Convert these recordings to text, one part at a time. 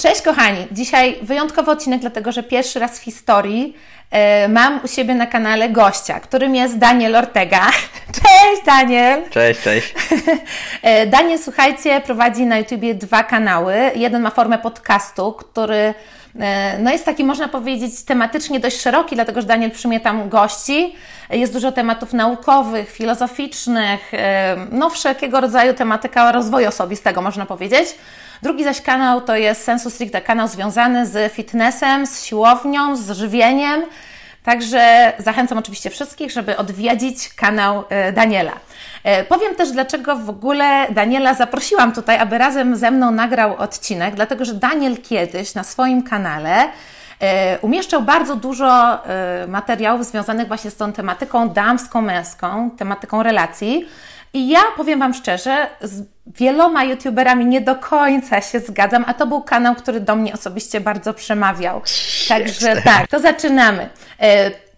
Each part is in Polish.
Cześć kochani, dzisiaj wyjątkowy odcinek, dlatego że pierwszy raz w historii e, mam u siebie na kanale gościa, którym jest Daniel Ortega. Cześć Daniel! Cześć, cześć. E, Daniel, słuchajcie, prowadzi na YouTubie dwa kanały. Jeden ma formę podcastu, który no jest taki, można powiedzieć, tematycznie dość szeroki, dlatego że Daniel przyjmie tam gości. Jest dużo tematów naukowych, filozoficznych, e, no wszelkiego rodzaju tematyka rozwoju osobistego, można powiedzieć. Drugi zaś kanał to jest Sensu Stricte, kanał związany z fitnessem, z siłownią, z żywieniem. Także zachęcam oczywiście wszystkich, żeby odwiedzić kanał e, Daniela. E, powiem też, dlaczego w ogóle Daniela zaprosiłam tutaj, aby razem ze mną nagrał odcinek, dlatego że Daniel kiedyś na swoim kanale e, umieszczał bardzo dużo materiałów związanych właśnie z tą tematyką damsko-męską, tematyką relacji. I ja powiem Wam szczerze, wieloma youtuberami nie do końca się zgadzam, a to był kanał, który do mnie osobiście bardzo przemawiał. Także tak, to zaczynamy.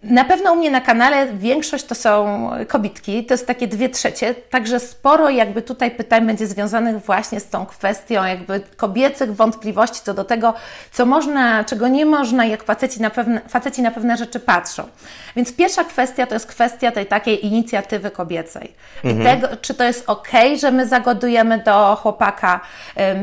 Na pewno u mnie na kanale większość to są kobitki, to jest takie dwie trzecie, także sporo jakby tutaj pytań będzie związanych właśnie z tą kwestią jakby kobiecych wątpliwości co do tego, co można, czego nie można, jak faceci na pewne, faceci na pewne rzeczy patrzą. Więc pierwsza kwestia to jest kwestia tej takiej inicjatywy kobiecej. Mhm. I tego, czy to jest ok, że my zagodujemy do chłopaka,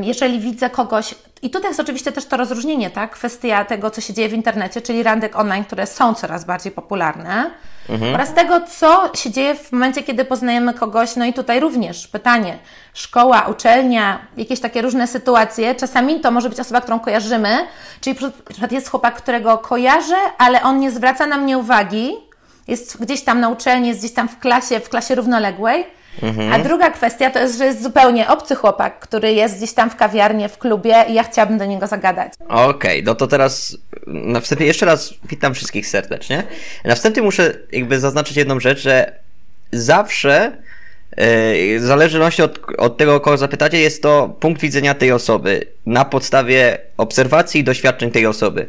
jeżeli widzę kogoś, i tutaj jest oczywiście też to rozróżnienie, tak? Kwestia tego, co się dzieje w internecie, czyli randek online, które są coraz bardziej popularne, mhm. oraz tego, co się dzieje w momencie, kiedy poznajemy kogoś. No i tutaj również pytanie: szkoła, uczelnia, jakieś takie różne sytuacje. Czasami to może być osoba, którą kojarzymy, czyli jest chłopak, którego kojarzę, ale on nie zwraca na mnie uwagi, jest gdzieś tam na uczelni, jest gdzieś tam w klasie, w klasie równoległej Mhm. A druga kwestia to jest, że jest zupełnie obcy chłopak, który jest gdzieś tam w kawiarni, w klubie i ja chciałabym do niego zagadać. Okej, okay, no to teraz na wstępie jeszcze raz witam wszystkich serdecznie. Na wstępie muszę jakby zaznaczyć jedną rzecz, że zawsze e, w zależności od, od tego, kogo zapytacie, jest to punkt widzenia tej osoby na podstawie obserwacji i doświadczeń tej osoby.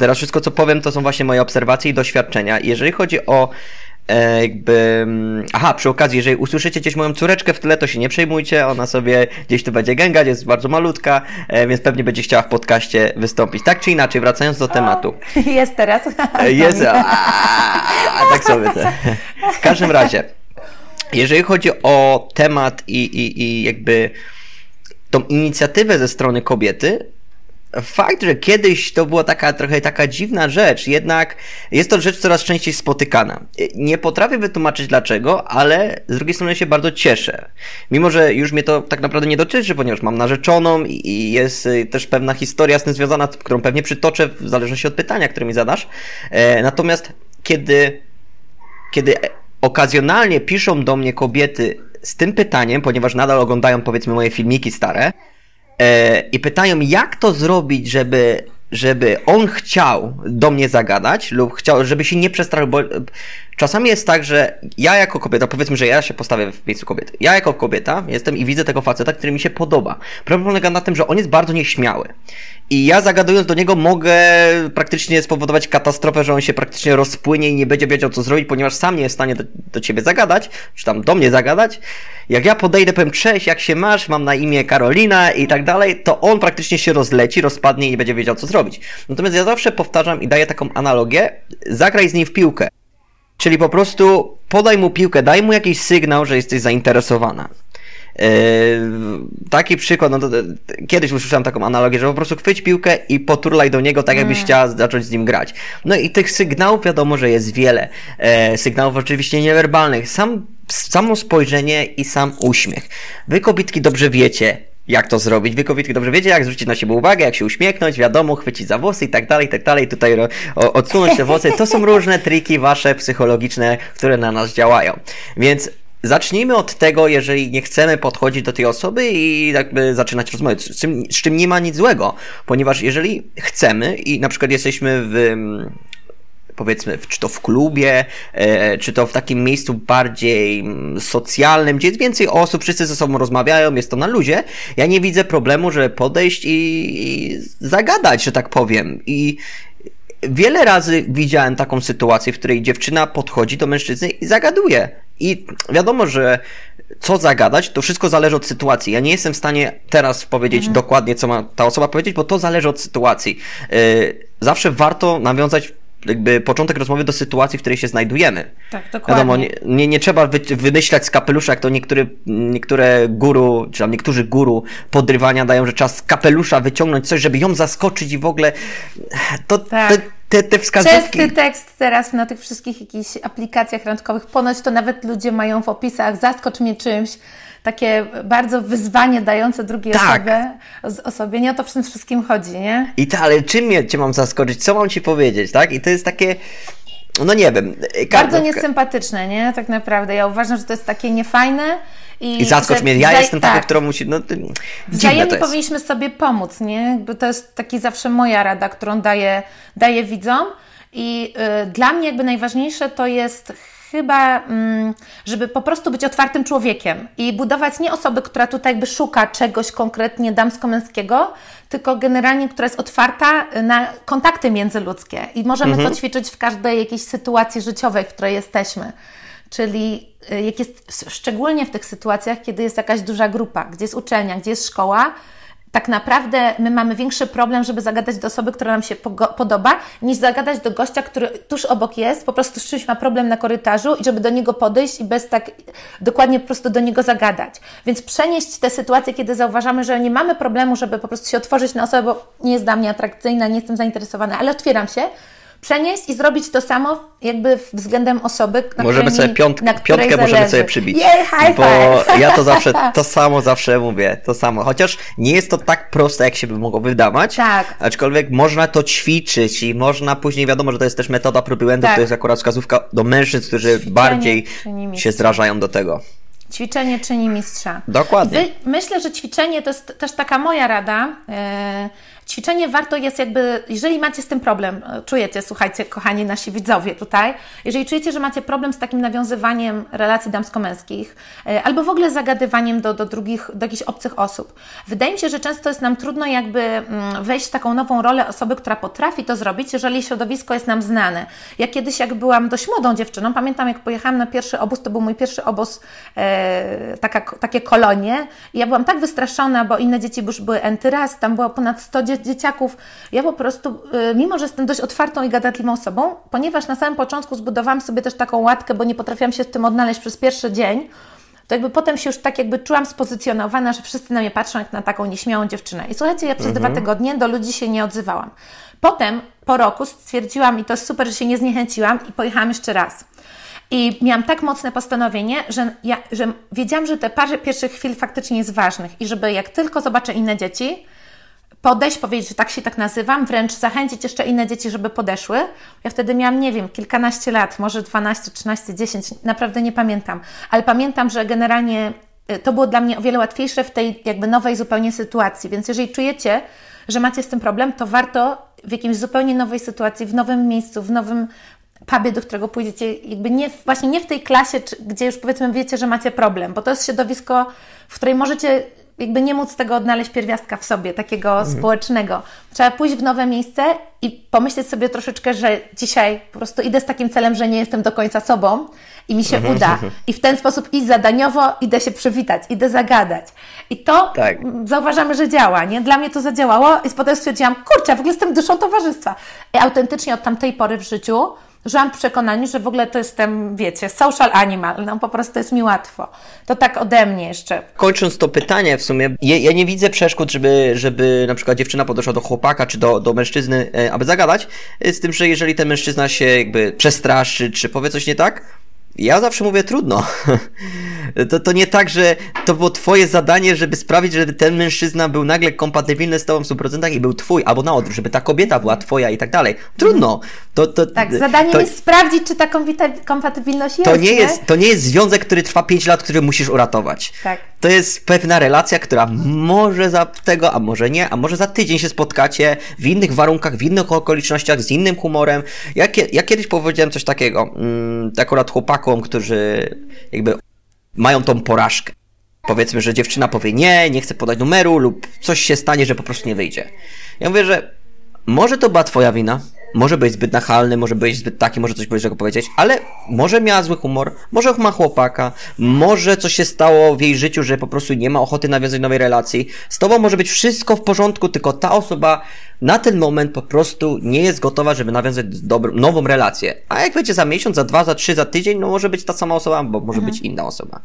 Teraz wszystko, co powiem, to są właśnie moje obserwacje i doświadczenia. Jeżeli chodzi o e, jakby... Mm, aha, przy okazji, jeżeli usłyszycie gdzieś moją córeczkę w tle, to się nie przejmujcie, ona sobie gdzieś tu będzie gęgać, jest bardzo malutka, e, więc pewnie będzie chciała w podcaście wystąpić. Tak czy inaczej, wracając do tematu. Jest teraz. E, jest, a, a, tak sobie te. W każdym razie, jeżeli chodzi o temat i, i, i jakby tą inicjatywę ze strony kobiety, Fakt, że kiedyś to była taka trochę taka dziwna rzecz, jednak jest to rzecz coraz częściej spotykana. Nie potrafię wytłumaczyć dlaczego, ale z drugiej strony się bardzo cieszę. Mimo, że już mnie to tak naprawdę nie dotyczy, ponieważ mam narzeczoną i jest y, też pewna historia z tym związana, którą pewnie przytoczę w zależności od pytania, które mi zadasz. E, natomiast kiedy, kiedy okazjonalnie piszą do mnie kobiety z tym pytaniem, ponieważ nadal oglądają powiedzmy moje filmiki stare, i pytają, jak to zrobić, żeby, żeby on chciał do mnie zagadać lub chciał, żeby się nie przestraszył, bo czasami jest tak, że ja jako kobieta, powiedzmy, że ja się postawię w miejscu kobiety. Ja jako kobieta jestem i widzę tego faceta, który mi się podoba. Problem polega na tym, że on jest bardzo nieśmiały. I ja zagadując do niego mogę praktycznie spowodować katastrofę, że on się praktycznie rozpłynie i nie będzie wiedział co zrobić, ponieważ sam nie jest w stanie do, do ciebie zagadać, czy tam do mnie zagadać. Jak ja podejdę, powiem cześć, jak się masz, mam na imię Karolina i tak dalej, to on praktycznie się rozleci, rozpadnie i nie będzie wiedział co zrobić. Natomiast ja zawsze powtarzam i daję taką analogię, zagraj z nim w piłkę. Czyli po prostu podaj mu piłkę, daj mu jakiś sygnał, że jesteś zainteresowana. Yy, taki przykład, no to, kiedyś usłyszałem taką analogię, że po prostu chwyć piłkę i poturlaj do niego tak, jakbyś mm. chciała zacząć z nim grać. No i tych sygnałów wiadomo, że jest wiele. E, sygnałów oczywiście niewerbalnych. Sam, samo spojrzenie i sam uśmiech. Wy kobitki dobrze wiecie, jak to zrobić. Wy kobietki dobrze wiecie, jak zwrócić na siebie uwagę, jak się uśmiechnąć, wiadomo, chwycić za włosy i tak dalej, i tak dalej, tutaj odsunąć te włosy. To są różne triki wasze psychologiczne, które na nas działają. Więc Zacznijmy od tego, jeżeli nie chcemy podchodzić do tej osoby i jakby zaczynać rozmowę, z czym, z czym nie ma nic złego, ponieważ jeżeli chcemy i na przykład jesteśmy w powiedzmy, czy to w klubie, e, czy to w takim miejscu bardziej mm, socjalnym, gdzie jest więcej osób, wszyscy ze sobą rozmawiają, jest to na luzie, ja nie widzę problemu, żeby podejść i, i zagadać, że tak powiem. I wiele razy widziałem taką sytuację, w której dziewczyna podchodzi do mężczyzny i zagaduje. I wiadomo, że co zagadać, to wszystko zależy od sytuacji. Ja nie jestem w stanie teraz powiedzieć mhm. dokładnie, co ma ta osoba powiedzieć, bo to zależy od sytuacji. Yy, zawsze warto nawiązać jakby początek rozmowy do sytuacji, w której się znajdujemy. Tak, dokładnie. Wiadomo, nie, nie, nie trzeba wy, wymyślać z kapelusza, jak to niektóry, niektóre guru, czy tam niektórzy guru podrywania dają, że trzeba z kapelusza wyciągnąć coś, żeby ją zaskoczyć i w ogóle to, tak. te, te, te wskazówki... Częsty tekst teraz na tych wszystkich jakichś aplikacjach randkowych, ponoć to nawet ludzie mają w opisach, zaskocz mnie czymś, takie bardzo wyzwanie dające drugiej tak. osobie, osobie. Nie o to w tym wszystkim chodzi, nie? I to, ale czym cię mam zaskoczyć? Co mam ci powiedzieć, tak? I to jest takie... No nie wiem. Bardzo niesympatyczne, nie? Tak naprawdę. Ja uważam, że to jest takie niefajne. I, I zaskocz mnie, ja jestem tak. którą musi. No, Wzajemnie powinniśmy sobie pomóc, nie? Bo to jest taki zawsze moja rada, którą daję, daję widzom. I y, dla mnie jakby najważniejsze to jest chyba, mm, żeby po prostu być otwartym człowiekiem i budować nie osoby, która tutaj jakby szuka czegoś konkretnie damsko-męskiego, tylko generalnie, która jest otwarta na kontakty międzyludzkie i możemy mhm. to ćwiczyć w każdej jakiejś sytuacji życiowej, w której jesteśmy. Czyli y, jak jest, szczególnie w tych sytuacjach, kiedy jest jakaś duża grupa, gdzie jest uczelnia, gdzie jest szkoła, tak naprawdę my mamy większy problem, żeby zagadać do osoby, która nam się podoba, niż zagadać do gościa, który tuż obok jest, po prostu z czymś ma problem na korytarzu i żeby do niego podejść i bez tak dokładnie po prostu do niego zagadać. Więc przenieść te sytuacje, kiedy zauważamy, że nie mamy problemu, żeby po prostu się otworzyć na osobę, bo nie jest dla mnie atrakcyjna, nie jestem zainteresowana, ale otwieram się, przenieść i zrobić to samo jakby względem osoby, na Możemy sobie piąt, na piątkę zależy. możemy sobie przybić. Jej, high bo ja to zawsze, to samo zawsze mówię, to samo. Chociaż nie jest to tak proste, jak się by mogło wydawać. Tak. Aczkolwiek można to ćwiczyć i można później, wiadomo, że to jest też metoda prób błędów, tak. to jest akurat wskazówka do mężczyzn, którzy Ćwiczenie bardziej się zrażają do tego. Ćwiczenie czyni mistrza. Dokładnie. Wy, myślę, że ćwiczenie to jest też taka moja rada. Yy, ćwiczenie warto jest jakby, jeżeli macie z tym problem, e, czujecie, słuchajcie, kochani nasi widzowie tutaj, jeżeli czujecie, że macie problem z takim nawiązywaniem relacji damsko-męskich, e, albo w ogóle zagadywaniem do, do drugich, do jakichś obcych osób, wydaje mi się, że często jest nam trudno jakby mm, wejść w taką nową rolę osoby, która potrafi to zrobić, jeżeli środowisko jest nam znane. Ja kiedyś, jak byłam dość młodą dziewczyną, pamiętam, jak pojechałam na pierwszy obóz, to był mój pierwszy obóz, e, taka, takie kolonie, i ja byłam tak wystraszona, bo inne dzieci już były entyras, tam było ponad 100 dzieci, dzieciaków, ja po prostu, y, mimo że jestem dość otwartą i gadatliwą osobą, ponieważ na samym początku zbudowałam sobie też taką łatkę, bo nie potrafiłam się w tym odnaleźć przez pierwszy dzień, to jakby potem się już tak jakby czułam spozycjonowana, że wszyscy na mnie patrzą jak na taką nieśmiałą dziewczynę. I słuchajcie, ja przez mhm. dwa tygodnie do ludzi się nie odzywałam. Potem, po roku stwierdziłam, i to jest super, że się nie zniechęciłam i pojechałam jeszcze raz. I miałam tak mocne postanowienie, że, ja, że wiedziałam, że te parę pierwszych chwil faktycznie jest ważnych i żeby jak tylko zobaczę inne dzieci, podejść, powiedzieć, że tak się tak nazywam, wręcz zachęcić jeszcze inne dzieci, żeby podeszły. Ja wtedy miałam, nie wiem, kilkanaście lat, może 12, 13, 10, naprawdę nie pamiętam, ale pamiętam, że generalnie y, to było dla mnie o wiele łatwiejsze w tej jakby nowej zupełnie sytuacji. Więc jeżeli czujecie, że macie z tym problem, to warto w jakiejś zupełnie nowej sytuacji, w nowym miejscu, w nowym pubie, do którego pójdziecie, jakby nie, właśnie nie w tej klasie, gdzie już powiedzmy wiecie, że macie problem, bo to jest środowisko, w której możecie jakby nie móc tego odnaleźć pierwiastka w sobie, takiego mhm. społecznego. Trzeba pójść w nowe miejsce i pomyśleć sobie troszeczkę, że dzisiaj po prostu idę z takim celem, że nie jestem do końca sobą i mi się mhm. uda. I w ten sposób iść zadaniowo, idę się przywitać, idę zagadać. I to tak. zauważamy, że działa, nie? Dla mnie to zadziałało i potem stwierdziłam, kurczę, w ogóle jestem duszą towarzystwa. I autentycznie od tamtej pory w życiu Żyłam w przekonaniu, że w ogóle to jestem, wiecie, social animal, no po prostu jest mi łatwo. To tak ode mnie jeszcze. Kończąc to pytanie w sumie, ja, ja nie widzę przeszkód, żeby, żeby na przykład dziewczyna podeszła do chłopaka czy do, do mężczyzny, e, aby zagadać, z tym, że jeżeli ten mężczyzna się jakby przestraszy, czy powie coś nie tak, ja zawsze mówię trudno. To, to nie tak, że to było twoje zadanie, żeby sprawić, żeby ten mężczyzna był nagle kompatybilny z tobą w 100% i był twój, albo na odwrót, żeby ta kobieta była twoja i tak dalej. Trudno. To, to, tak, zadaniem to, jest sprawdzić, czy ta kompatybilność jest. To nie, nie, Jest, to nie jest związek, który trwa 5 lat, który musisz uratować. Tak. To jest pewna relacja, która może za tego, a może nie, a może za tydzień się spotkacie w innych warunkach, w innych okolicznościach, z innym humorem. Ja, ja kiedyś powiedziałem coś takiego, mm, akurat chłopakom, którzy jakby mają tą porażkę. Powiedzmy, że dziewczyna powie nie, nie chce podać numeru lub coś się stanie, że po prostu nie wyjdzie. Ja mówię, że może to była twoja wina, może być zbyt nachalny, może być zbyt taki, może coś powiedzieć, powiedzieć, ale może miała zły humor, może ma chłopaka, może coś się stało w jej życiu, że po prostu nie ma ochoty nawiązać nowej relacji. Z tobą może być wszystko w porządku, tylko ta osoba na ten moment po prostu nie jest gotowa, żeby nawiązać dobrą, nową relację. A jak będzie za miesiąc, za dwa, za trzy, za tydzień, no może być ta sama osoba, bo może mhm. być inna osoba.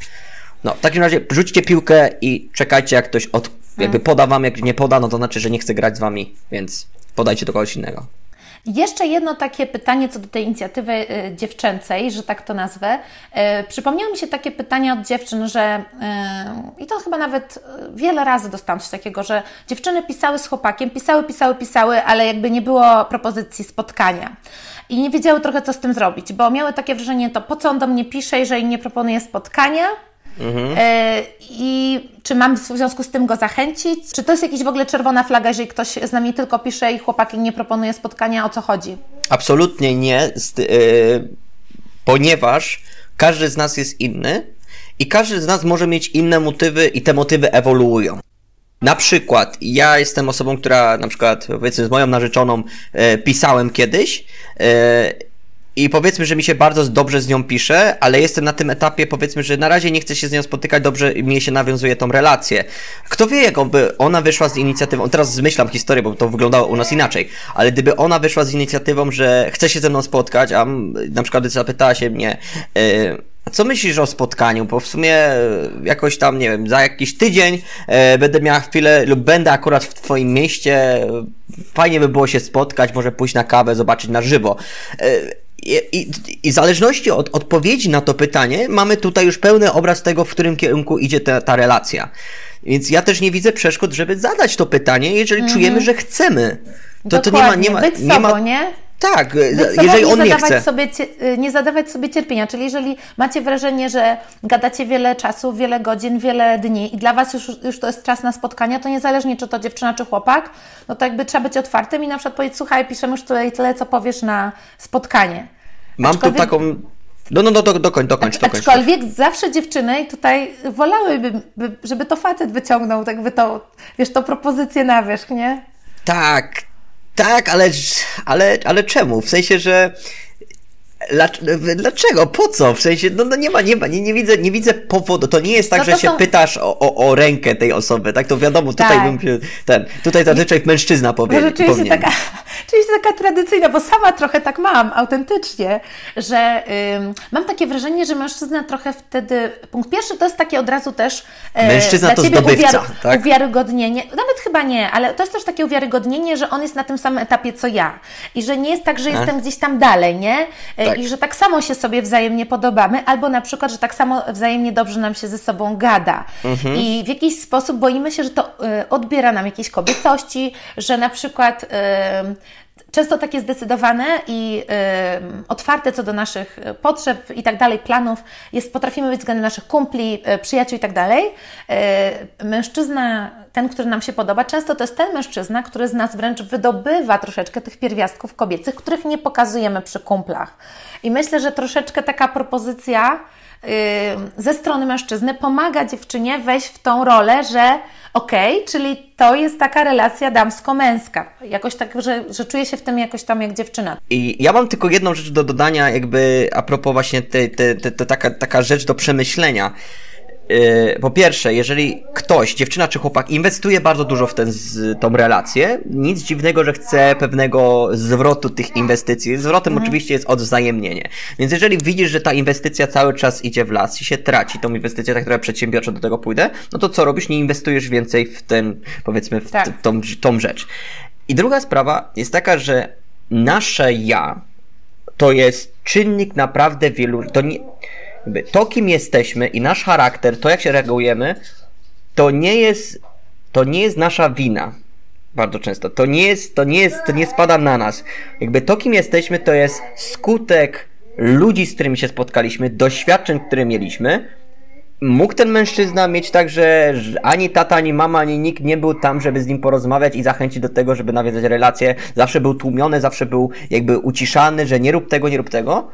No, w takim razie rzućcie piłkę i czekajcie, jak ktoś od, jakby poda wam, jak nie poda, no to znaczy, że nie chce grać z wami, więc podajcie do kogoś innego. Jeszcze jedno takie pytanie co do tej inicjatywy y, dziewczęcej, że tak to nazwę. Y, przypomniało mi się takie pytania od dziewczyn, że y, i to chyba nawet wiele razy dostałam coś takiego, że dziewczyny pisały z chłopakiem, pisały, pisały, pisały, ale jakby nie było propozycji spotkania. I nie wiedziały trochę, co z tym zrobić, bo miały takie wrażenie, to po co on do mnie pisze, jeżeli nie proponuje spotkania, Mhm. I czy mam w związku z tym go zachęcić? Czy to jest jakaś w ogóle czerwona flaga, jeżeli ktoś z nami tylko pisze i chłopaki nie proponuje spotkania? O co chodzi? Absolutnie nie, yy, ponieważ każdy z nas jest inny i każdy z nas może mieć inne motywy i te motywy ewoluują. Na przykład, ja jestem osobą, która na przykład, powiedzmy, z moją narzeczoną e, pisałem kiedyś e, i powiedzmy, że mi się bardzo dobrze z nią pisze, ale jestem na tym etapie, powiedzmy, że na razie nie chcę się z nią spotykać, dobrze mi się nawiązuje tą relację. Kto wie, jakby ona wyszła z inicjatywą, teraz zmyślam historię, bo to wyglądało u nas inaczej, ale gdyby ona wyszła z inicjatywą, że chce się ze mną spotkać, a na przykład zapytała się mnie, yy, co myślisz o spotkaniu? Bo w sumie e, jakoś tam, nie wiem, za jakiś tydzień e, będę miała chwilę lub będę akurat w Twoim mieście. Fajnie by było się spotkać, może pójść na kawę, zobaczyć na żywo. I, i, I, w zależności od odpowiedzi na to pytanie, mamy tutaj już pełny obraz tego, w którym kierunku idzie ta, ta relacja. Więc ja też nie widzę przeszkód, żeby zadać to pytanie, jeżeli mm -hmm. czujemy, że chcemy. To, to nie ma, nie ma, Być nie ma, nie? Tak, jeżeli on nie chce. Sobie, y, nie zadawać sobie cierpienia, czyli jeżeli macie wrażenie, że gadacie wiele czasu, wiele godzin, wiele dni i dla Was już, już to jest czas na spotkania, to niezależnie czy to dziewczyna, czy chłopak, no to jakby trzeba być otwartym i na przykład powiedzieć, słuchaj, piszemy już tutaj tyle, co powiesz na spotkanie. Mam aczkolwiek... tu taką... No, no, no, do, dokończ, dokończ, dokończ. Aczkolwiek zawsze dziewczyny tutaj wolałyby, żeby to facet wyciągnął, tak by to, wiesz, tą propozycję na wierzch, nie? Tak, tak, ale, ale, ale czemu? W sensie, że Dlaczego? Po co? W sensie, no, no nie ma, nie ma, nie, nie, widzę, nie widzę powodu. To nie jest tak, że się są... pytasz o, o, o, rękę tej osoby, tak? To wiadomo, tutaj tak. bym się, ten, tutaj zazwyczaj mężczyzna powie, no, rzeczywiście taka, rzeczywiście taka tradycyjna, bo sama trochę tak mam, autentycznie, że ym, mam takie wrażenie, że mężczyzna trochę wtedy, punkt pierwszy to jest takie od razu też e, mężczyzna dla to ciebie zdobywca, uwiar, tak? uwiarygodnienie, nawet chyba nie, ale to jest też takie uwiarygodnienie, że on jest na tym samym etapie co ja i że nie jest tak, że jestem gdzieś tam dalej, nie? E, tak. I że tak samo się sobie wzajemnie podobamy, albo na przykład, że tak samo wzajemnie dobrze nam się ze sobą gada. Mhm. I w jakiś sposób boimy się, że to y, odbiera nam jakieś kobiecości, że na przykład często takie zdecydowane i y, otwarte co do naszych potrzeb i tak dalej, planów, jest, potrafimy być względem naszych kumpli, y, przyjaciół i tak dalej. Y, mężczyzna, ten, który nam się podoba, często to jest ten mężczyzna, który z nas wręcz wydobywa troszeczkę tych pierwiastków kobiecych, których nie pokazujemy przy kumplach. I myślę, że troszeczkę taka propozycja ze strony mężczyzny pomaga dziewczynie wejść w tą rolę, że okej, okay, czyli to jest taka relacja damsko-męska. Jakoś tak, że, że czuję się w tym jakoś tam jak dziewczyna. I ja mam tylko jedną rzecz do dodania, jakby a propos właśnie tej, te, te, te, taka, taka rzecz do przemyślenia. Yy, po pierwsze, jeżeli ktoś, dziewczyna czy chłopak, inwestuje bardzo dużo w z, tą relację, nic dziwnego, że chce pewnego zwrotu tych inwestycji. Zwrotem mhm. oczywiście jest odwzajemnienie. Więc jeżeli widzisz, że ta inwestycja cały czas idzie w las i się traci, tą inwestycję, tak która przedsiębiorczo do tego pójdę, no to co robisz? Nie inwestujesz więcej w ten, powiedzmy, w tak. tą, tą rzecz. I druga sprawa jest taka, że nasze ja to jest czynnik naprawdę wielu. To nie to, kim jesteśmy i nasz charakter, to jak się reagujemy, to nie jest, to nie jest nasza wina. Bardzo często. To nie jest, to nie jest, to nie spada na nas. Jakby to, kim jesteśmy, to jest skutek ludzi, z którymi się spotkaliśmy, doświadczeń, które mieliśmy. Mógł ten mężczyzna mieć tak, że ani tata, ani mama, ani nikt nie był tam, żeby z nim porozmawiać i zachęcić do tego, żeby nawiązać relacje. Zawsze był tłumiony, zawsze był jakby uciszany, że nie rób tego, nie rób tego.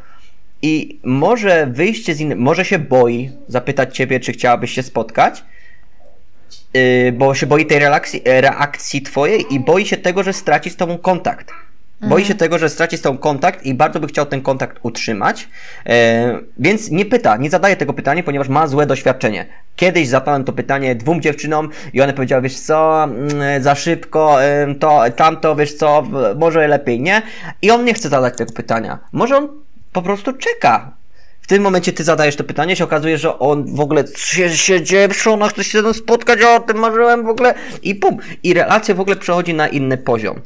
I może wyjście z innym, może się boi zapytać ciebie, czy chciałabyś się spotkać, yy, bo się boi tej reakcji, reakcji twojej i boi się tego, że straci z tobą kontakt. Boi się tego, że straci z tą kontakt i bardzo by chciał ten kontakt utrzymać, e, więc nie pyta, nie zadaje tego pytania, ponieważ ma złe doświadczenie. Kiedyś zadałem to pytanie dwóm dziewczynom i one powiedziały, wiesz co, mm, za szybko, e, to, tamto, wiesz co, może lepiej nie. I on nie chce zadać tego pytania. Może on po prostu czeka. W tym momencie ty zadajesz to pytanie, się okazuje, że on w ogóle się, się dzieje, ona chce się ze mną spotkać, o tym marzyłem w ogóle i pum. I relacja w ogóle przechodzi na inny poziom.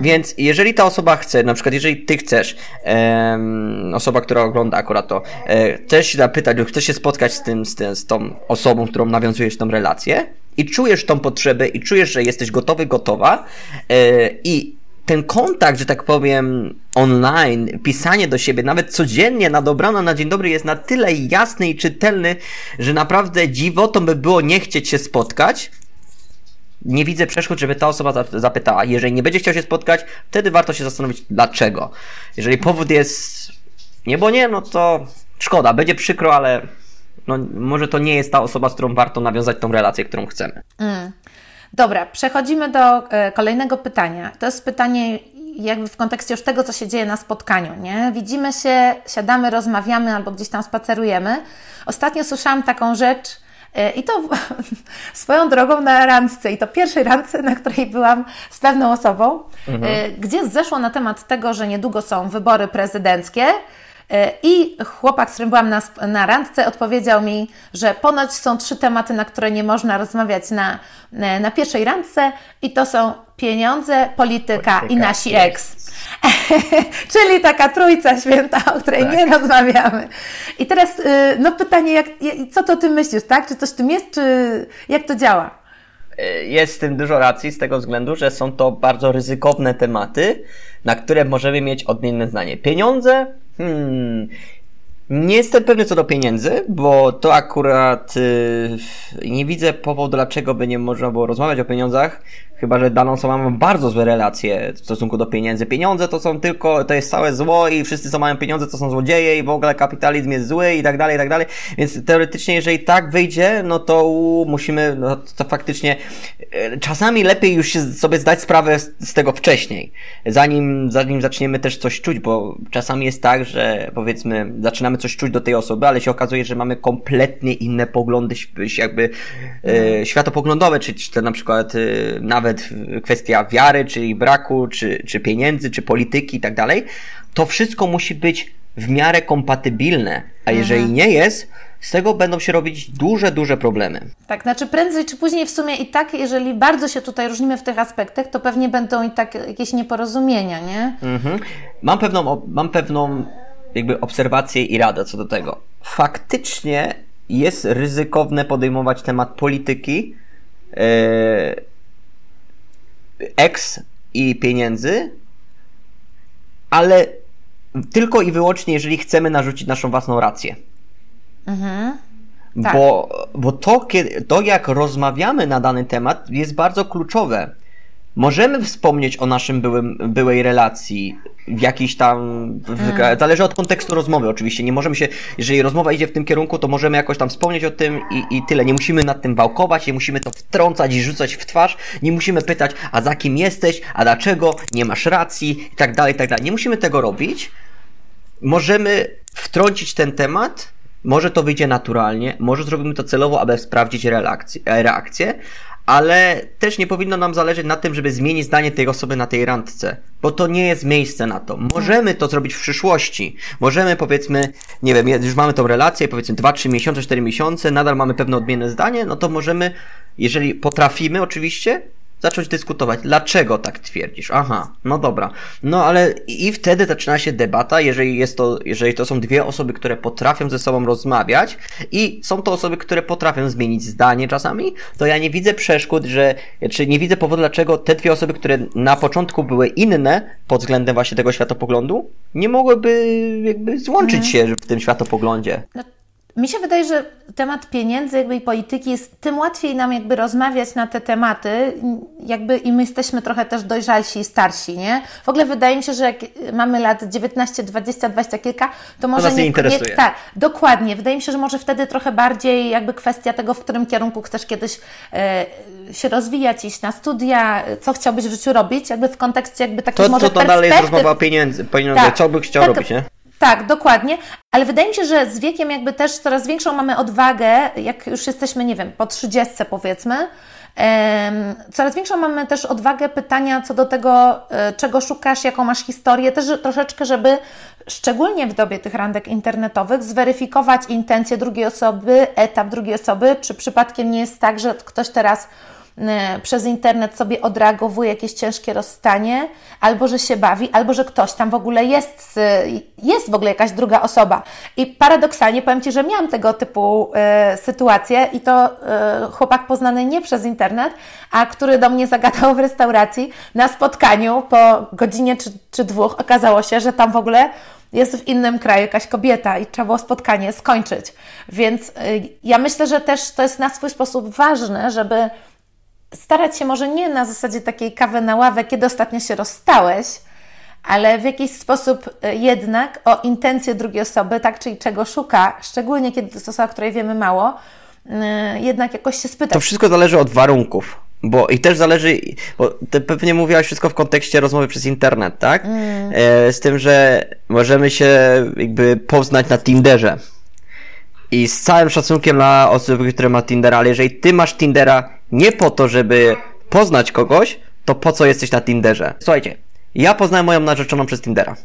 Więc jeżeli ta osoba chce, na przykład jeżeli ty chcesz, em, osoba, która ogląda akurat to, e, chcesz się zapytać lub chcesz się spotkać z, tym, z, tym, z tą osobą, którą nawiązujesz tą relację i czujesz tą potrzebę i czujesz, że jesteś gotowy, gotowa e, i ten kontakt, że tak powiem, online, pisanie do siebie, nawet codziennie na dobrano, na dzień dobry jest na tyle jasny i czytelny, że naprawdę dziwotą by było nie chcieć się spotkać, nie widzę przeszkód, żeby ta osoba zapytała. Jeżeli nie będzie chciał się spotkać, wtedy warto się zastanowić, dlaczego. Jeżeli powód jest nie, bo nie, no to szkoda, będzie przykro, ale no, może to nie jest ta osoba, z którą warto nawiązać tą relację, którą chcemy. Mm. Dobra, przechodzimy do e, kolejnego pytania. To jest pytanie jakby w kontekście już tego, co się dzieje na spotkaniu, nie? Widzimy się, siadamy, rozmawiamy albo gdzieś tam spacerujemy. Ostatnio słyszałam taką rzecz, E, I to swoją drogą na randce, i to pierwszej randce, na której byłam z pewną osobą, mhm. E, gdzie zeszło na temat tego, że niedługo są wybory prezydenckie. E, I chłopak, z którym byłam na, na randce, odpowiedział mi, że ponoć są trzy tematy, na które nie można rozmawiać na, na pierwszej randce, i to są pieniądze, polityka, polityka i nasi eks. Czyli taka trójca święta, o której tak. nie rozmawiamy. I teraz y, no pytanie, jak, co to ty myślisz, tak? Czy coś w tym jest, czy jak to działa? Y, jest w tym dużo racji z tego względu, że są to bardzo ryzykowne tematy, na które możemy mieć odmienne zdanie. Pieniądze, hmm, nie jestem pewny co do pieniędzy, bo to akurat yy, nie widzę powodu, dlaczego by nie można było rozmawiać o pieniądzach, chyba że daną osobą ma bardzo złe relacje w stosunku do pieniędzy. Pieniądze to są tylko, to jest całe zło i wszyscy co mają pieniądze to są złodzieje i w ogóle kapitalizm jest zły i tak dalej, i tak dalej. Więc teoretycznie, jeżeli tak wyjdzie, no to musimy, no to faktycznie yy, czasami lepiej już sobie zdać sprawę z, tego wcześniej, zanim, zanim zaczniemy też coś czuć, bo czasami jest tak, że powiedzmy zaczynamy coś czuć do tej osoby, ale się okazuje, że mamy kompletnie inne poglądy, jakby e, światopoglądowe, czy, czy na przykład e, nawet kwestia wiary, czy braku, czy, czy pieniędzy, czy polityki i tak dalej. To wszystko musi być w miarę kompatybilne, a jeżeli mhm. nie jest, z tego będą się robić duże, duże problemy. Tak, znaczy prędzej czy później w sumie i tak, jeżeli bardzo się tutaj różnimy w tych aspektach, to pewnie będą i tak jakieś nieporozumienia, nie? Mhm. Mam pewną, mam pewną jakby obserwacje i radę co do tego. Faktycznie jest ryzykowne podejmować temat polityki, yy, eks i pieniędzy, ale tylko i wyłącznie, jeżeli chcemy narzucić naszą własną rację. Mhm. Tak. Bo, bo to, to, jak rozmawiamy na dany temat, jest bardzo kluczowe. Możemy wspomnieć o naszym byłym, byłej relacji w jakiś tam. Hmm. Zależy od kontekstu rozmowy, oczywiście. Nie możemy się, jeżeli rozmowa idzie w tym kierunku, to możemy jakoś tam wspomnieć o tym i, i tyle. Nie musimy nad tym wałkować, nie musimy to wtrącać i rzucać w twarz. Nie musimy pytać, a za kim jesteś, a dlaczego, nie masz racji i tak dalej, i tak dalej. Nie musimy tego robić. Możemy wtrącić ten temat. Może to wyjdzie naturalnie, może zrobimy to celowo, aby sprawdzić reakcję, ale też nie powinno nam zależeć na tym, żeby zmienić zdanie tej osoby na tej randce, bo to nie jest miejsce na to. Możemy to zrobić w przyszłości. Możemy powiedzmy, nie wiem, już mamy tą relację, powiedzmy 2-3 miesiące, 4 miesiące, nadal mamy pewne odmienne zdanie, no to możemy, jeżeli potrafimy oczywiście, zacząć dyskutować. Dlaczego tak twierdzisz? Aha, no dobra. No ale i wtedy zaczyna się debata, jeżeli jest to, jeżeli to są dwie osoby, które potrafią ze sobą rozmawiać i są to osoby, które potrafią zmienić zdanie czasami, to ja nie widzę przeszkód, że, czy nie widzę powodu, dlaczego te dwie osoby, które na początku były inne pod względem właśnie tego światopoglądu, nie mogłyby jakby złączyć mhm. się w tym światopoglądzie. No mi się wydaje, że temat pieniędzy jakby i polityki jest, tym łatwiej nam jakby rozmawiać na te tematy, jakby i my jesteśmy trochę też dojrzalsi i starsi, nie? W ogóle wydaje mi się, że jak mamy lat 19, 20, 20 kilka, to może to nie, nie tak, dokładnie. Wydaje mi się, że może wtedy trochę bardziej jakby kwestia tego, w którym kierunku chcesz kiedyś e, się rozwijać, iść na studia, co chciałbyś w życiu robić, jakby w kontekście jakby takich to, może to, to dalej jest rozmowa o pieniędzy, pieniądze, tak, co by chciał tak, robić, nie? Tak, dokładnie, ale wydaje mi się, że z wiekiem jakby też coraz większą mamy odwagę, jak już jesteśmy, nie wiem, po trzydziestce powiedzmy, Coraz większą mamy też odwagę pytania co do tego, e, czego szukasz, jaką masz historię, też troszeczkę, żeby szczególnie w dobie tych randek internetowych zweryfikować intencje drugiej osoby, etap drugiej osoby, czy przypadkiem nie jest tak, że ktoś teraz przez internet sobie odreagowuje jakieś ciężkie rozstanie, albo że się bawi, albo że ktoś tam w ogóle jest, jest w ogóle jakaś druga osoba. I paradoksalnie powiem Ci, że miałam tego typu e, sytuacje i to e, chłopak poznany nie przez internet, a który do mnie zagadał w restauracji na spotkaniu po godzinie czy, czy dwóch. Okazało się, że tam w ogóle jest w innym kraju jakaś kobieta i trzeba było spotkanie skończyć. Więc ja myślę, że też to jest na swój sposób ważne, żeby starać się może nie na zasadzie takiej kawy na ławę, kiedy ostatnio się rozstałeś, ale w jakiś sposób e, jednak o intencje drugiej osoby, tak, czyli czego szuka, szczególnie kiedy to jest osoba, której wiemy mało, e, jednak jakoś się spytać. To wszystko zależy od warunków. Bo i też zależy, bo ty pewnie mówiłaś wszystko w kontekście rozmowy przez internet, tak? Mm. E, z tym, że możemy się jakby poznać na Tinderze. I z całym szacunkiem dla osoby, które ma Tindera, ale jeżeli ty masz Tindera nie po to, żeby poznać kogoś, to po co jesteś na Tinderze? Słuchajcie, ja poznałem moją narzeczoną przez Tindera.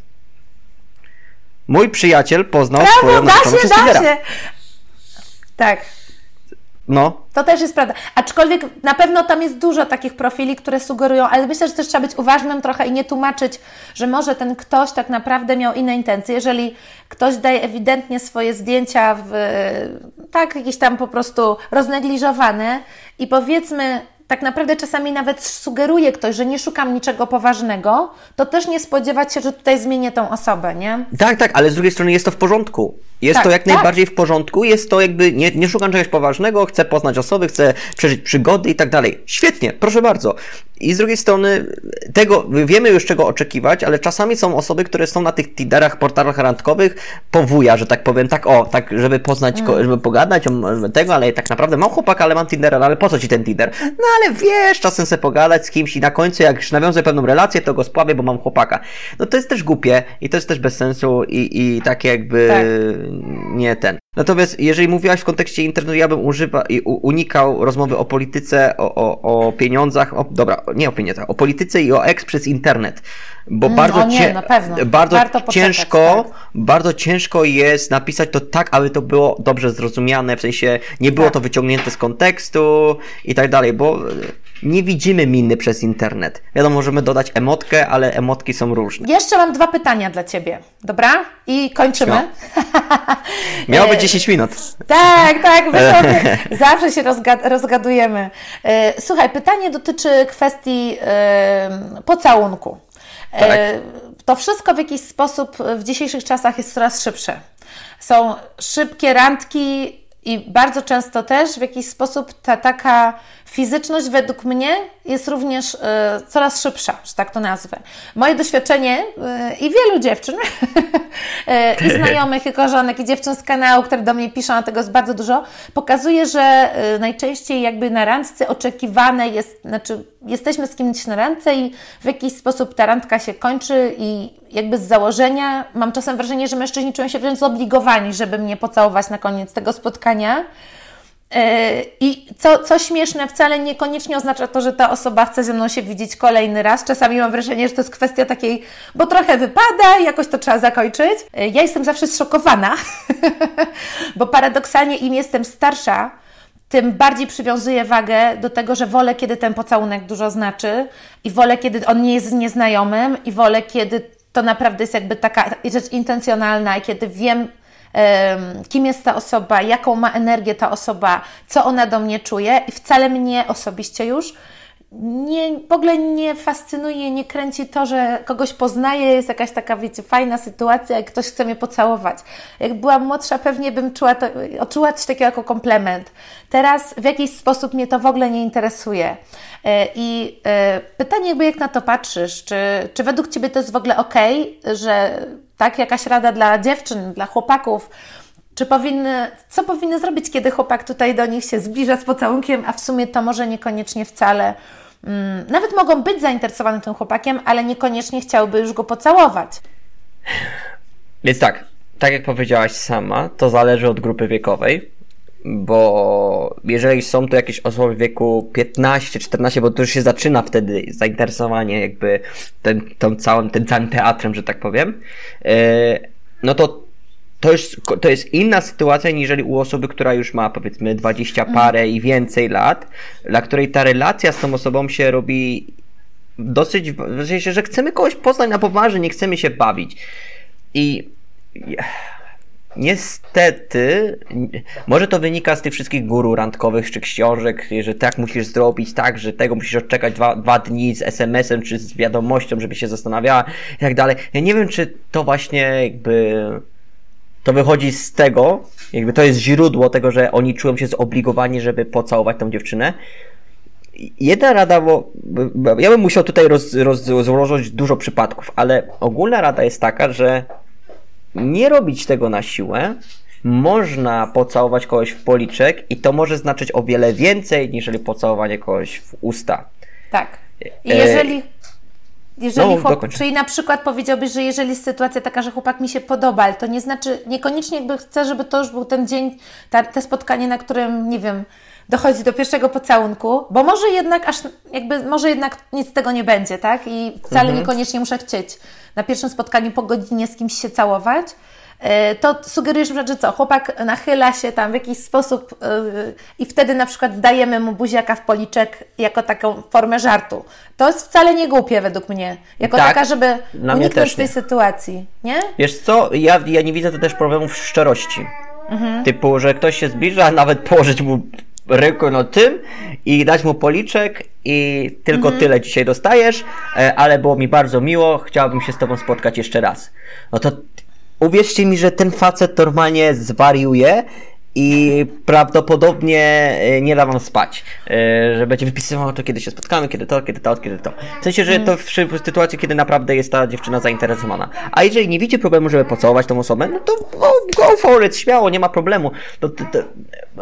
Mój przyjaciel poznał Brawo, swoją narzeczoną się, przez Tindera. Się. Tak. No. To też jest prawda. Aczkolwiek na pewno tam jest dużo takich profili, które sugerują, ale myślę, że też trzeba być uważnym trochę i nie tłumaczyć, że może ten ktoś tak naprawdę miał inne intencje. Jeżeli ktoś daje ewidentnie swoje zdjęcia w tak jakieś tam po prostu roznegliżowane i powiedzmy tak naprawdę czasami nawet sugeruje ktoś, że nie szukam niczego poważnego, to też nie spodziewać się, że tutaj zmienię tą osobę, nie? Tak, tak, ale z drugiej strony jest to w porządku. Jest tak, to jak tak. najbardziej w porządku, jest to jakby, nie, nie szukam czegoś poważnego, chcę poznać osoby, chcę przeżyć przygody i tak dalej. Świetnie, proszę bardzo. I z drugiej strony, tego wiemy już czego oczekiwać, ale czasami są osoby, które są na tych Tinderach, portalach randkowych, powuja, że tak powiem, tak o, tak, żeby poznać, mm. żeby pogadać o tego, ale tak naprawdę mam chłopaka, ale mam Tindera, no ale po co ci ten Tinder? No ale wiesz, czasem sobie pogadać z kimś i na końcu, jak już nawiążę pewną relację, to go spławię, bo mam chłopaka. No to jest też głupie i to jest też bez sensu i, i takie jakby tak. nie ten. Natomiast jeżeli mówiłaś w kontekście internetu, ja bym używa, i unikał rozmowy o polityce, o, o, o pieniądzach, o, dobra, nie o pieniądzach, o polityce i o eks przez internet. Bo mm, bardzo, nie, cie, bardzo ciężko, tak. bardzo ciężko jest napisać to tak, aby to było dobrze zrozumiane, w sensie nie było tak. to wyciągnięte z kontekstu i tak dalej, bo nie widzimy miny przez internet. Wiadomo, możemy dodać emotkę, ale emotki są różne. Jeszcze mam dwa pytania dla Ciebie, dobra? I kończymy. Miało być 10 minut. Tak, tak, zawsze się rozgad rozgadujemy. E, słuchaj, pytanie dotyczy kwestii pocałunku. E, tak. To wszystko w jakiś sposób w dzisiejszych czasach jest coraz szybsze. Są szybkie randki i bardzo często też w jakiś sposób ta taka fizyczność według mnie jest również y, coraz szybsza, że tak to nazwę. Moje doświadczenie y, i wielu dziewczyn, y, i znajomych, i koleżanek, i dziewczyn z kanału, które do mnie piszą, a tego jest bardzo dużo, pokazuje, że najczęściej jakby na randce oczekiwane jest, znaczy jesteśmy z kimś na randce i w jakiś sposób ta randka się kończy i jakby z założenia mam czasem wrażenie, że mężczyźni czują się wręcz zobligowani, żeby mnie pocałować na koniec tego spotkania. E, I co, co śmieszne, wcale niekoniecznie oznacza to, że ta osoba chce ze mną się widzieć kolejny raz. Czasami mam wrażenie, że to jest kwestia takiej, bo trochę wypada, jakoś to trzeba zakończyć. E, ja jestem zawsze zszokowana, bo paradoksalnie im jestem starsza, tym bardziej przywiązuję wagę do tego, że wolę, kiedy ten pocałunek dużo znaczy i wolę, kiedy on nie jest nieznajomym i wolę, kiedy to naprawdę jest jakby taka rzecz intencjonalna i kiedy wiem, kim jest ta osoba, jaką ma energię ta osoba, co ona do mnie czuje i wcale mnie osobiście już nie, w ogóle nie fascynuje, nie kręci to, że kogoś poznaję, jest jakaś taka, wiecie, fajna sytuacja i ktoś chce mnie pocałować. Jak byłam młodsza, pewnie bym czuła to, odczuła coś takiego jako komplement. Teraz w jakiś sposób mnie to w ogóle nie interesuje. E, I e, pytanie jakby jak na to patrzysz, czy, czy według Ciebie to jest w ogóle ok, że tak, jakaś rada dla dziewczyn, dla chłopaków, czy powinny, co powinny zrobić, kiedy chłopak tutaj do nich się zbliża z pocałunkiem, a w sumie to może niekoniecznie wcale. Mm, nawet mogą być zainteresowane tym chłopakiem, ale niekoniecznie chciałby już go pocałować. Więc tak, tak jak powiedziałaś sama, to zależy od grupy wiekowej, bo jeżeli są to jakieś osoby w wieku 15-14, bo to już się zaczyna wtedy zainteresowanie jakby tą całym, tym całym teatrem, że tak powiem, e, no to to jest, to jest inna sytuacja, niżeli u osoby, która już ma powiedzmy 20 mhm. parę i więcej lat, dla której ta relacja z tą osobą się robi dosyć, że chcemy kogoś poznać na poważnie, nie chcemy się bawić. I niestety, może to wynika z tych wszystkich guru randkowych czy książek, że tak musisz zrobić, tak, że tego musisz odczekać dwa, dwa dni z SMS-em czy z wiadomością, żeby się zastanawiała i tak dalej. Ja nie wiem, czy to właśnie jakby to wychodzi z tego, jakby to jest źródło tego, że oni czują się zobligowani, żeby pocałować tą dziewczynę. Jedna rada, bo, ja bym musiał tutaj roz, roz, rozłożyć dużo przypadków, ale ogólna rada jest taka, że nie robić tego na siłę. Można pocałować kogoś w policzek i to może znaczyć o wiele więcej, niż pocałowanie kogoś w usta. Tak. I jeżeli e jeżeli no, chłop, czyli na przykład powiedziałbyś, że jeżeli jest sytuacja taka, że chłopak mi się podoba, ale to nie znaczy, niekoniecznie jakby chcę, żeby to już był ten dzień, ta, te spotkanie, na którym, nie wiem, dochodzi do pierwszego pocałunku, bo może jednak aż, jakby, może jednak nic z tego nie będzie, tak? I wcale mhm. niekoniecznie muszę chcieć na pierwszym spotkaniu po godzinie z kimś się całować, to sugerujesz, że co, chłopak nachyla się tam w jakiś sposób yy, i wtedy na przykład dajemy mu buziaka w policzek jako taką formę żartu. To jest wcale nie głupie według mnie. Jako tak, taka, żeby uniknąć tej sytuacji, nie? Wiesz co, ja, ja nie widzę to też problemu w szczerości. Mhm. Typu, że ktoś się zbliża, nawet położyć mu rękę na tym i dać mu policzek i tylko mhm. tyle dzisiaj dostajesz, e, ale było mi bardzo miło, chciałbym się z tobą spotkać jeszcze raz. No to uwierzcie mi, że ten facet normalnie zwariuje i prawdopodobnie e, nie da wam spać, e, że będzie wypisywał to, kiedy się spotkamy, kiedy to, kiedy to, kiedy to. W sensie, że to w, sytuacji, kiedy naprawdę jest ta dziewczyna zainteresowana. A jeżeli nie widzi problemu, żeby pocałować tą osobę, no to go, go for it, śmiało, nie ma problemu. To, to,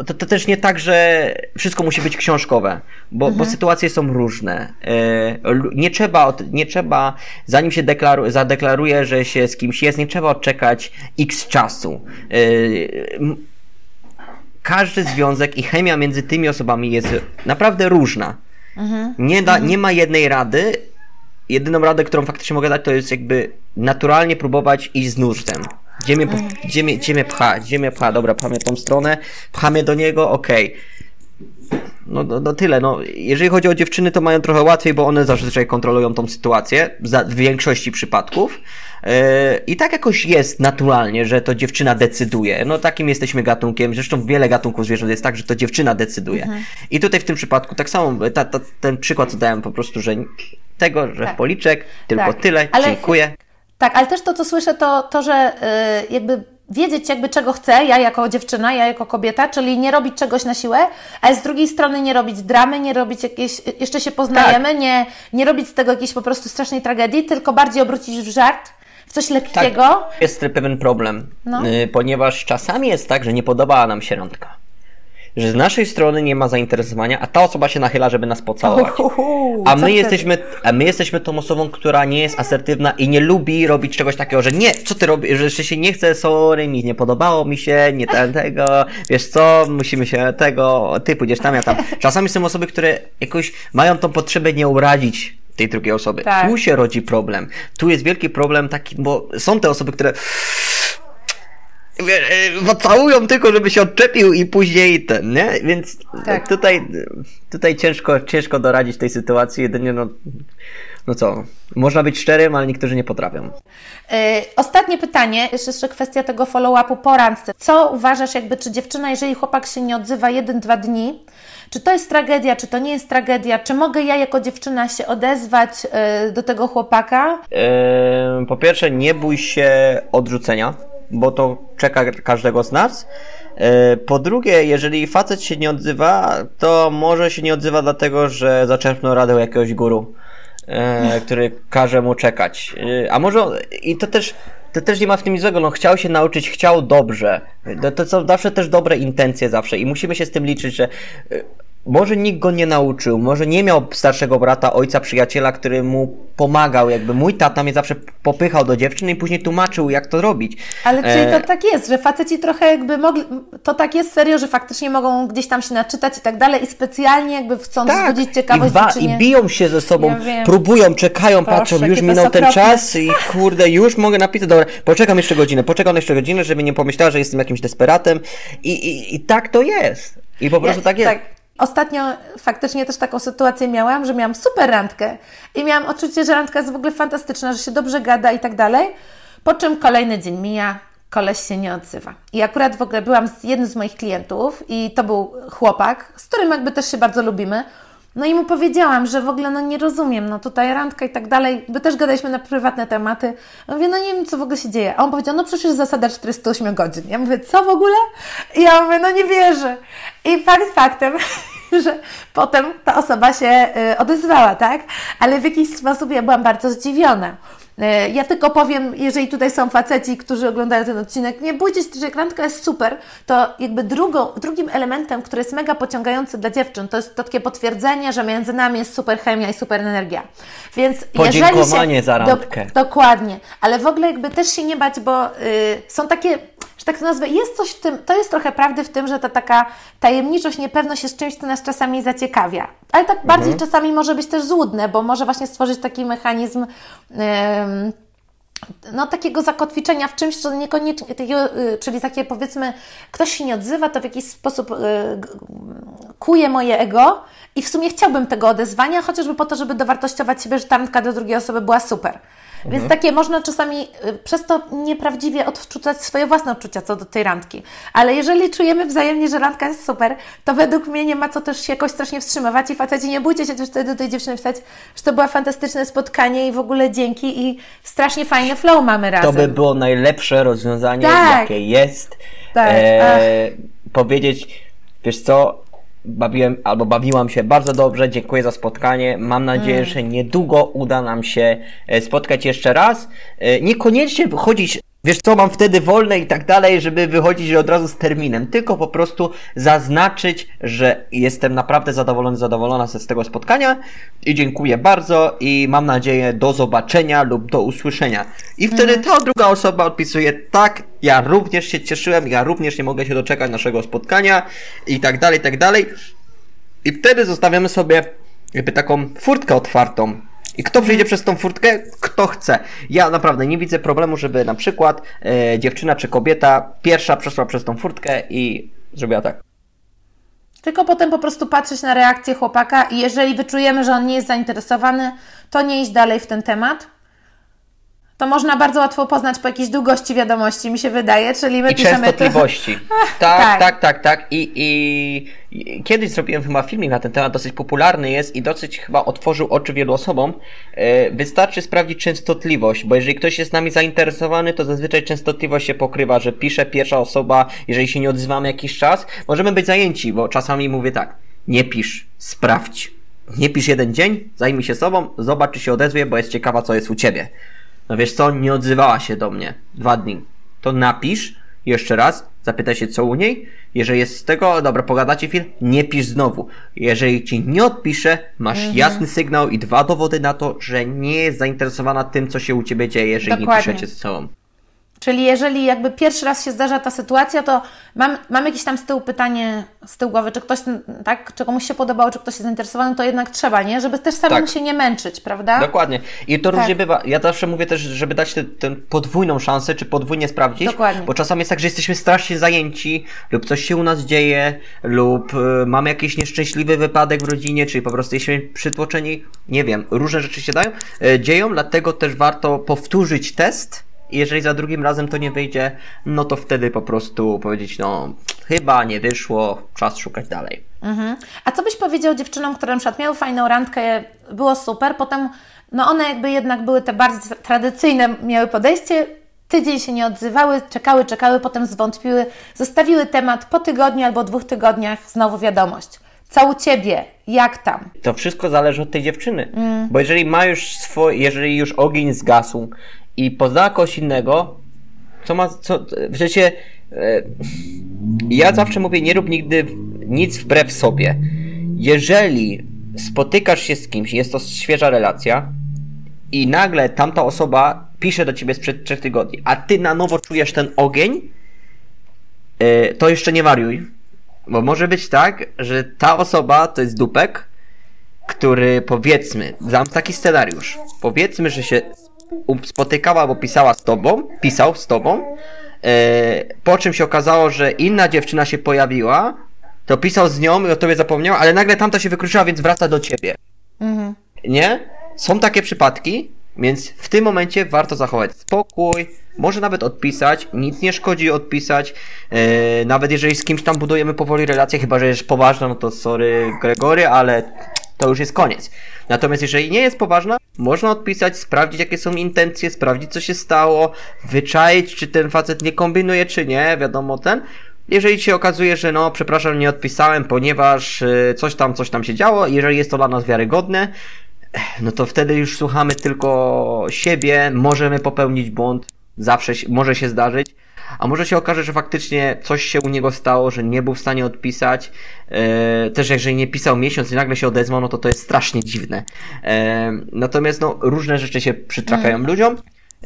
to, to, też nie tak, że wszystko musi być książkowe, bo, mhm. bo sytuacje są różne. E, nie trzeba, nie trzeba, zanim się deklaru, zadeklaruje, że się z kimś jest, nie trzeba odczekać x czasu każdy związek i chemia między tymi osobami jest naprawdę różna. Mhm. Nie, da, nie ma jednej rady. Jedyną radę, którą faktycznie mogę dać, to jest jakby naturalnie próbować iść z nurtem. Gdzie mnie, mhm. gdzie mnie, gdzie mnie pcha? Gdzie mnie pcha? Dobra, pchamy tą stronę, pchamy do niego, okej. Okay. No, no, no, tyle. No, jeżeli chodzi o dziewczyny, to mają trochę łatwiej, bo one zazwyczaj kontrolują tą sytuację w większości przypadków. I tak jakoś jest naturalnie, że to dziewczyna decyduje. No takim jesteśmy gatunkiem. Zresztą wiele gatunków zwierząt jest tak, że to dziewczyna decyduje. Mhm. I tutaj w tym przypadku tak samo, ta, ta, ten przykład co dałem po prostu, że tego, że tak. policzek, tylko tak. tyle, ale, dziękuję. Tak, ale też to, co słyszę, to, to że yy, jakby wiedzieć jakby czego chcę, ja jako dziewczyna, ja jako kobieta, czyli nie robić czegoś na siłę, ale z drugiej strony nie robić dramy, nie robić jakieś, jeszcze się poznajemy, tak. nie, nie robić z tego jakiejś po prostu strasznej tragedii, tylko bardziej obrócić w żart, coś lekkiego. Tak, jest pewien problem, no. Y, ponieważ czasami jest tak, że nie podobała nam się randka. Że z naszej strony nie ma zainteresowania, a ta osoba się nachyla, żeby nas pocałować. A my, jesteśmy, a my jesteśmy tą osobą, która nie jest asertywna i nie lubi robić czegoś takiego, że nie, co ty robisz, że jeszcze się nie chce, sorry, mi nie podobało mi się, nie ten, tego, wiesz co, musimy się tego, ty pójdziesz tam, ja tam. Czasami są osoby, które jakoś mają tą potrzebę nie urazić tej drugiej osoby. Tak. Tu się rodzi problem. Tu jest wielki problem taki, bo są te osoby, które pocałują tylko, żeby się odczepił i później ten, nie? Więc tak. tutaj, tutaj ciężko, ciężko doradzić tej sytuacji, jedynie no, no co, można być szczerym, ale niektórzy nie potrafią. Yy, ostatnie pytanie, jeszcze kwestia tego follow-upu po randce. Co uważasz jakby, czy dziewczyna, jeżeli chłopak się nie odzywa jeden, dwa dni, Czy to jest tragedia, czy to nie jest tragedia? Czy mogę ja jako dziewczyna się odezwać y, do tego chłopaka? Yy, po pierwsze, nie bój się odrzucenia, bo to czeka każdego z nas. Yy, po drugie, jeżeli facet się nie odzywa, to może się nie odzywa dlatego, że zaczerpnął radę jakiegoś guru, yy, który każe mu czekać. A może i to też to też nie ma w tym nic złego, no chciał się nauczyć, chciał dobrze. To, to są zawsze też dobre intencje zawsze i musimy się z tym liczyć, że y, może nikt go nie nauczył, może nie miał starszego brata, ojca, przyjaciela, który mu pomagał, jakby mój tata mnie zawsze popychał do dziewczyny i później tłumaczył, jak to robić. Ale czyli to e... tak jest, że faceci trochę jakby mogli, to tak jest serio, że faktycznie mogą gdzieś tam się naczytać i tak dalej i specjalnie jakby chcą tak. wzbudzić ciekawość I, I biją się ze sobą, ja próbują, czekają, Proszę, patrzą, już minął ten czas i kurde, już mogę napisać, dobra, poczekam jeszcze godzinę, poczekam jeszcze godzinę, żeby nie pomyślała, że jestem jakimś desperatem i, i, i tak to jest. I po prostu ja, tak jest. Tak. Ostatnio faktycznie też taką sytuację miałam, że miałam super randkę i miałam odczucie, że randka jest w ogóle fantastyczna, że się dobrze gada i tak dalej. Po czym kolejny dzień mija, koleś się nie odzywa. I akurat w ogóle byłam z jednym z moich klientów i to był chłopak, z którym jakby też się bardzo lubimy. No i mu powiedziałam, że w ogóle no nie rozumiem, no tutaj randka i tak dalej, by też gadaliśmy na prywatne tematy. Ja mówię, no nie wiem, co w ogóle się dzieje. A on powiedział, no przecież zasada 408 godzin. Ja mówię, co w ogóle? I ja mówię, no nie wierzę. I fakt faktem, że potem ta osoba się y, odezwała, tak? Ale w jakiś sposób ja byłam bardzo zdziwiona. E, ja tylko powiem, jeżeli tutaj są faceci, którzy oglądają ten odcinek, nie bójcie się, że randka jest super, to jakby drugą, drugim elementem, który jest mega pociągający dla dziewczyn, to jest to takie potwierdzenie, że między nami jest super chemia i super energia. Więc Podziękowanie się, za randkę. Do, dokładnie. Ale w ogóle jakby też się nie bać, bo y, są takie że tak to nazwę, jest coś w tym, to jest trochę prawdy w tym, że ta taka tajemniczość, niepewność jest czymś, co nas czasami zaciekawia. Ale tak mhm. bardziej czasami może być też złudne, bo może właśnie stworzyć taki mechanizm. Yy, no, takiego zakotwiczenia w czymś, co niekoniecznie, takiego, y, czyli takie powiedzmy, ktoś się nie odzywa, to w jakiś sposób y, kuje moje ego i w sumie chciałbym tego odezwania, chociażby po to, żeby dowartościować siebie, że ta do drugiej osoby była super. Mhm. Więc takie można czasami y, przez to nieprawdziwie odczuwać swoje własne odczucia co do tej randki. Ale jeżeli czujemy wzajemnie, że randka jest super, to według mnie nie ma co też się jakoś strasznie wstrzymywać i faceci nie bójcie się też wtedy do tej dziewczyny pisać, że to było fantastyczne spotkanie i w ogóle dzięki i strasznie fajny flow mamy razem. To by było najlepsze rozwiązanie, tak. jakie jest. Tak. E, powiedzieć, wiesz co, bawiłem albo bawiłam się bardzo dobrze. Dziękuję za spotkanie. Mam nadzieję, mm. że niedługo uda nam się e, spotkać jeszcze raz. E, niekoniecznie wychodzić Wiesz co, mam wtedy wolne i tak dalej, żeby wychodzić od razu z terminem, tylko po prostu zaznaczyć, że jestem naprawdę zadowolony, zadowolona z tego spotkania i dziękuję bardzo i mam nadzieję do zobaczenia lub do usłyszenia. I wtedy mhm. ta druga osoba odpisuje, tak, ja również się cieszyłem, ja również nie mogę się doczekać naszego spotkania i tak dalej, i tak dalej. I wtedy zostawiamy sobie jakby taką furtkę otwartą i kto przyjdzie przez tą furtkę? Kto chce. Ja naprawdę nie widzę problemu, żeby na przykład e, dziewczyna czy kobieta pierwsza przeszła przez tą furtkę i zrobiła tak. Tylko potem po prostu patrzeć na reakcję chłopaka i jeżeli wyczujemy, że on nie jest zainteresowany, to nie iść dalej w ten temat to można bardzo łatwo poznać po jakiejś długości wiadomości, mi się wydaje, czyli my I piszemy... częstotliwości. tak, tak, tak, tak, tak. I, I kiedyś zrobiłem chyba filmik na ten temat, dosyć popularny jest i dosyć chyba otworzył oczy wielu osobom. E, wystarczy sprawdzić częstotliwość, bo jeżeli ktoś jest nami zainteresowany, to zazwyczaj częstotliwość się pokrywa, że pisze pierwsza osoba, jeżeli się nie odzywamy jakiś czas, możemy być zajęci, bo czasami mówię tak, nie pisz, sprawdź. Nie pisz jeden dzień, zajmij się sobą, zobacz czy się odezwie, bo jest ciekawa co jest u Ciebie. No wiesz co, nie odzywała się do mnie. Dwa dni. To napisz jeszcze raz, zapytaj się co u niej. Jeżeli jest z tego, dobra, pogadacie chwilę, nie pisz znowu. Jeżeli ci nie odpisze, masz mhm. jasny sygnał i dwa dowody na to, że nie jest zainteresowana tym, co się u ciebie dzieje, jeżeli Dokładnie. nie piszecie ze sobą. Czyli jeżeli jakby pierwszy raz się zdarza ta sytuacja, to mam, mam jakieś tam z tyłu pytanie, z tyłu głowy, czy ktoś, tak, czy komuś się podobało, czy ktoś jest zainteresowany, to jednak trzeba, nie? Żeby też samemu tak. się nie męczyć, prawda? Dokładnie. I to tak. różnie bywa. Ja zawsze mówię też, żeby dać tę podwójną szansę, czy podwójnie sprawdzić. Dokładnie. Bo czasami jest tak, że jesteśmy strasznie zajęci, lub coś się u nas dzieje, lub y, mamy jakiś nieszczęśliwy wypadek w rodzinie, czyli po prostu jesteśmy przytłoczeni, nie wiem, różne rzeczy się dają, y, dzieją, dlatego też warto powtórzyć test, i jeżeli za drugim razem to nie wyjdzie, no to wtedy po prostu powiedzieć, no chyba nie wyszło, czas szukać dalej. Mhm. A co byś powiedział dziewczynom, które na przykład miały fajną randkę, było super, potem no one jakby jednak były te bardzo tradycyjne, miały podejście, tydzień się nie odzywały, czekały, czekały, potem zwątpiły, zostawiły temat po tygodniu albo dwóch tygodniach, znowu wiadomość. Co u Ciebie? Jak tam? To wszystko zależy od tej dziewczyny. Mm. Bo jeżeli ma już swój, jeżeli już ogień zgasł i poznała kogoś innego, co ma, co, w sensie, e, ja zawsze mówię, nie rób nigdy nic wbrew sobie. Jeżeli spotykasz się z kimś, jest to świeża relacja i nagle tamta osoba pisze do ciebie sprzed trzech tygodni, a ty na nowo czujesz ten ogień, e, to jeszcze nie wariuj bo może być tak, że ta osoba to jest dupek, który powiedzmy, dam taki scenariusz, powiedzmy, że się spotykała albo pisała z tobą, pisał z tobą, e, po czym się okazało, że inna dziewczyna się pojawiła, to pisał z nią i o tobie zapomniał, ale nagle tamta się wykluczyła, więc wraca do ciebie. Mhm. Nie? Są takie przypadki, więc w tym momencie warto zachować spokój, może nawet odpisać, nic nie szkodzi odpisać, e, nawet jeżeli z kimś tam budujemy powoli relację, chyba że jest poważna, no to sorry Gregory, ale to już jest koniec. Natomiast jeżeli nie jest poważna, można odpisać, sprawdzić jakie są intencje, sprawdzić co się stało, wyczaić czy ten facet nie kombinuje czy nie, wiadomo ten. Jeżeli się okazuje, że no, przepraszam, nie odpisałem, ponieważ e, coś tam, coś tam się działo, jeżeli jest to dla nas wiarygodne, no to wtedy już słuchamy tylko siebie, możemy popełnić błąd, zawsze może się zdarzyć, a może się okaże, że faktycznie coś się u niego stało, że nie był w stanie odpisać. E, też jeżeli nie pisał miesiąc i nagle się odezwał, no to to jest strasznie dziwne. E, natomiast no, różne rzeczy się przytrafiają mm. ludziom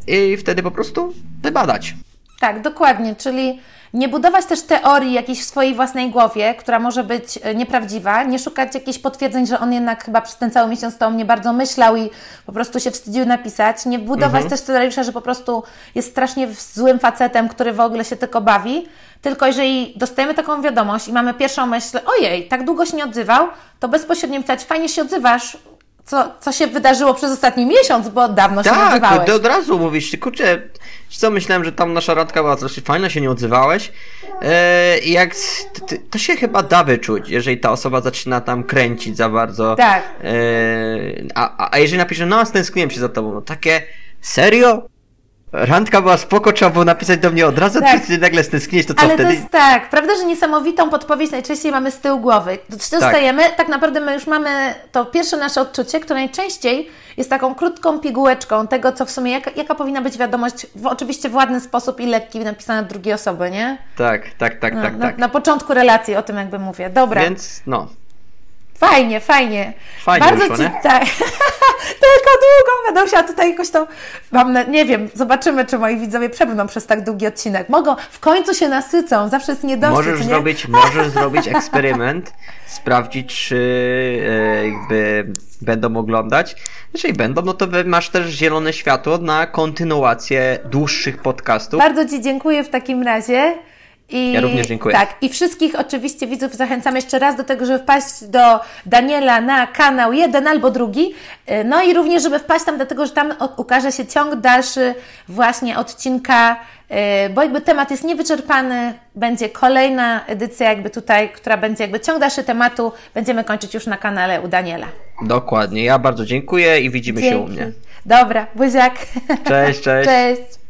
i wtedy po prostu wybadać. Tak, dokładnie, czyli nie budować też teorii jakiejś w swojej własnej głowie, która może być e, nieprawdziwa, nie szukać jakichś potwierdzeń, że on jednak chyba przez ten cały miesiąc to o mnie bardzo myślał i po prostu się wstydził napisać. Nie budować mhm. też scenariusza, że po prostu jest strasznie złym facetem, który w ogóle się tylko bawi. Tylko jeżeli dostajemy taką wiadomość i mamy pierwszą myśl, ojej, tak długo się nie odzywał, to bezpośrednio pisać, fajnie się odzywasz, co, co się wydarzyło przez ostatni miesiąc, bo dawno tak, się nie odzywałeś. Tak, od razu mówisz, kurczę, co myślałem, że tam nasza randka była coś fajna, się nie odzywałeś. Eee, jak to, to, się chyba da wyczuć, jeżeli ta osoba zaczyna tam kręcić za bardzo. Tak. Eee, a, a jeżeli napisze, no stęskniłem się za tobą, no takie, serio? Randka była spoko, trzeba było napisać do mnie od razu, tak. ty nagle stęskniesz, to co Ale wtedy? to jest tak, prawda, że niesamowitą podpowiedź najczęściej mamy z tyłu głowy. Dostajemy, tak. tak naprawdę my już mamy to pierwsze nasze odczucie, które najczęściej jest taką krótką pigułeczką tego, co w sumie, jaka, jaka powinna być wiadomość, w, oczywiście w ładny sposób i lekki, napisana drugiej osoby, nie? Tak, tak, tak, no, tak, na, tak. Na początku relacji o tym jakby mówię. Dobra. Więc, no, Fajnie, fajnie. Fajnie Bardzo wyszło, ci, tak. Tylko długo będę musiała tutaj jakoś to, mam, nie wiem, zobaczymy, czy moi widzowie przebrną przez tak długi odcinek. Mogą, w końcu się nasycą, zawsze jest niedosyt, Możesz nie? zrobić, możesz zrobić eksperyment, sprawdzić, czy e, jakby będą oglądać. Jeżeli będą, no to masz też zielone światło na kontynuację dłuższych podcastów. Bardzo Ci dziękuję w takim razie. I, ja również dziękuję. Tak, i wszystkich oczywiście widzów zachęcam jeszcze raz do tego, żeby wpaść do Daniela na kanał jeden albo drugi. Y, no i również, żeby wpaść tam, dlatego że tam ukaże się ciąg dalszy właśnie odcinka, y, bo jakby temat jest niewyczerpany. Będzie kolejna edycja, jakby tutaj, która będzie jakby ciąg dalszy tematu. Będziemy kończyć już na kanale u Daniela. Dokładnie. Ja bardzo dziękuję i widzimy Dzięki. się u mnie. Dobra, buziak. Cześć, cześć. Cześć.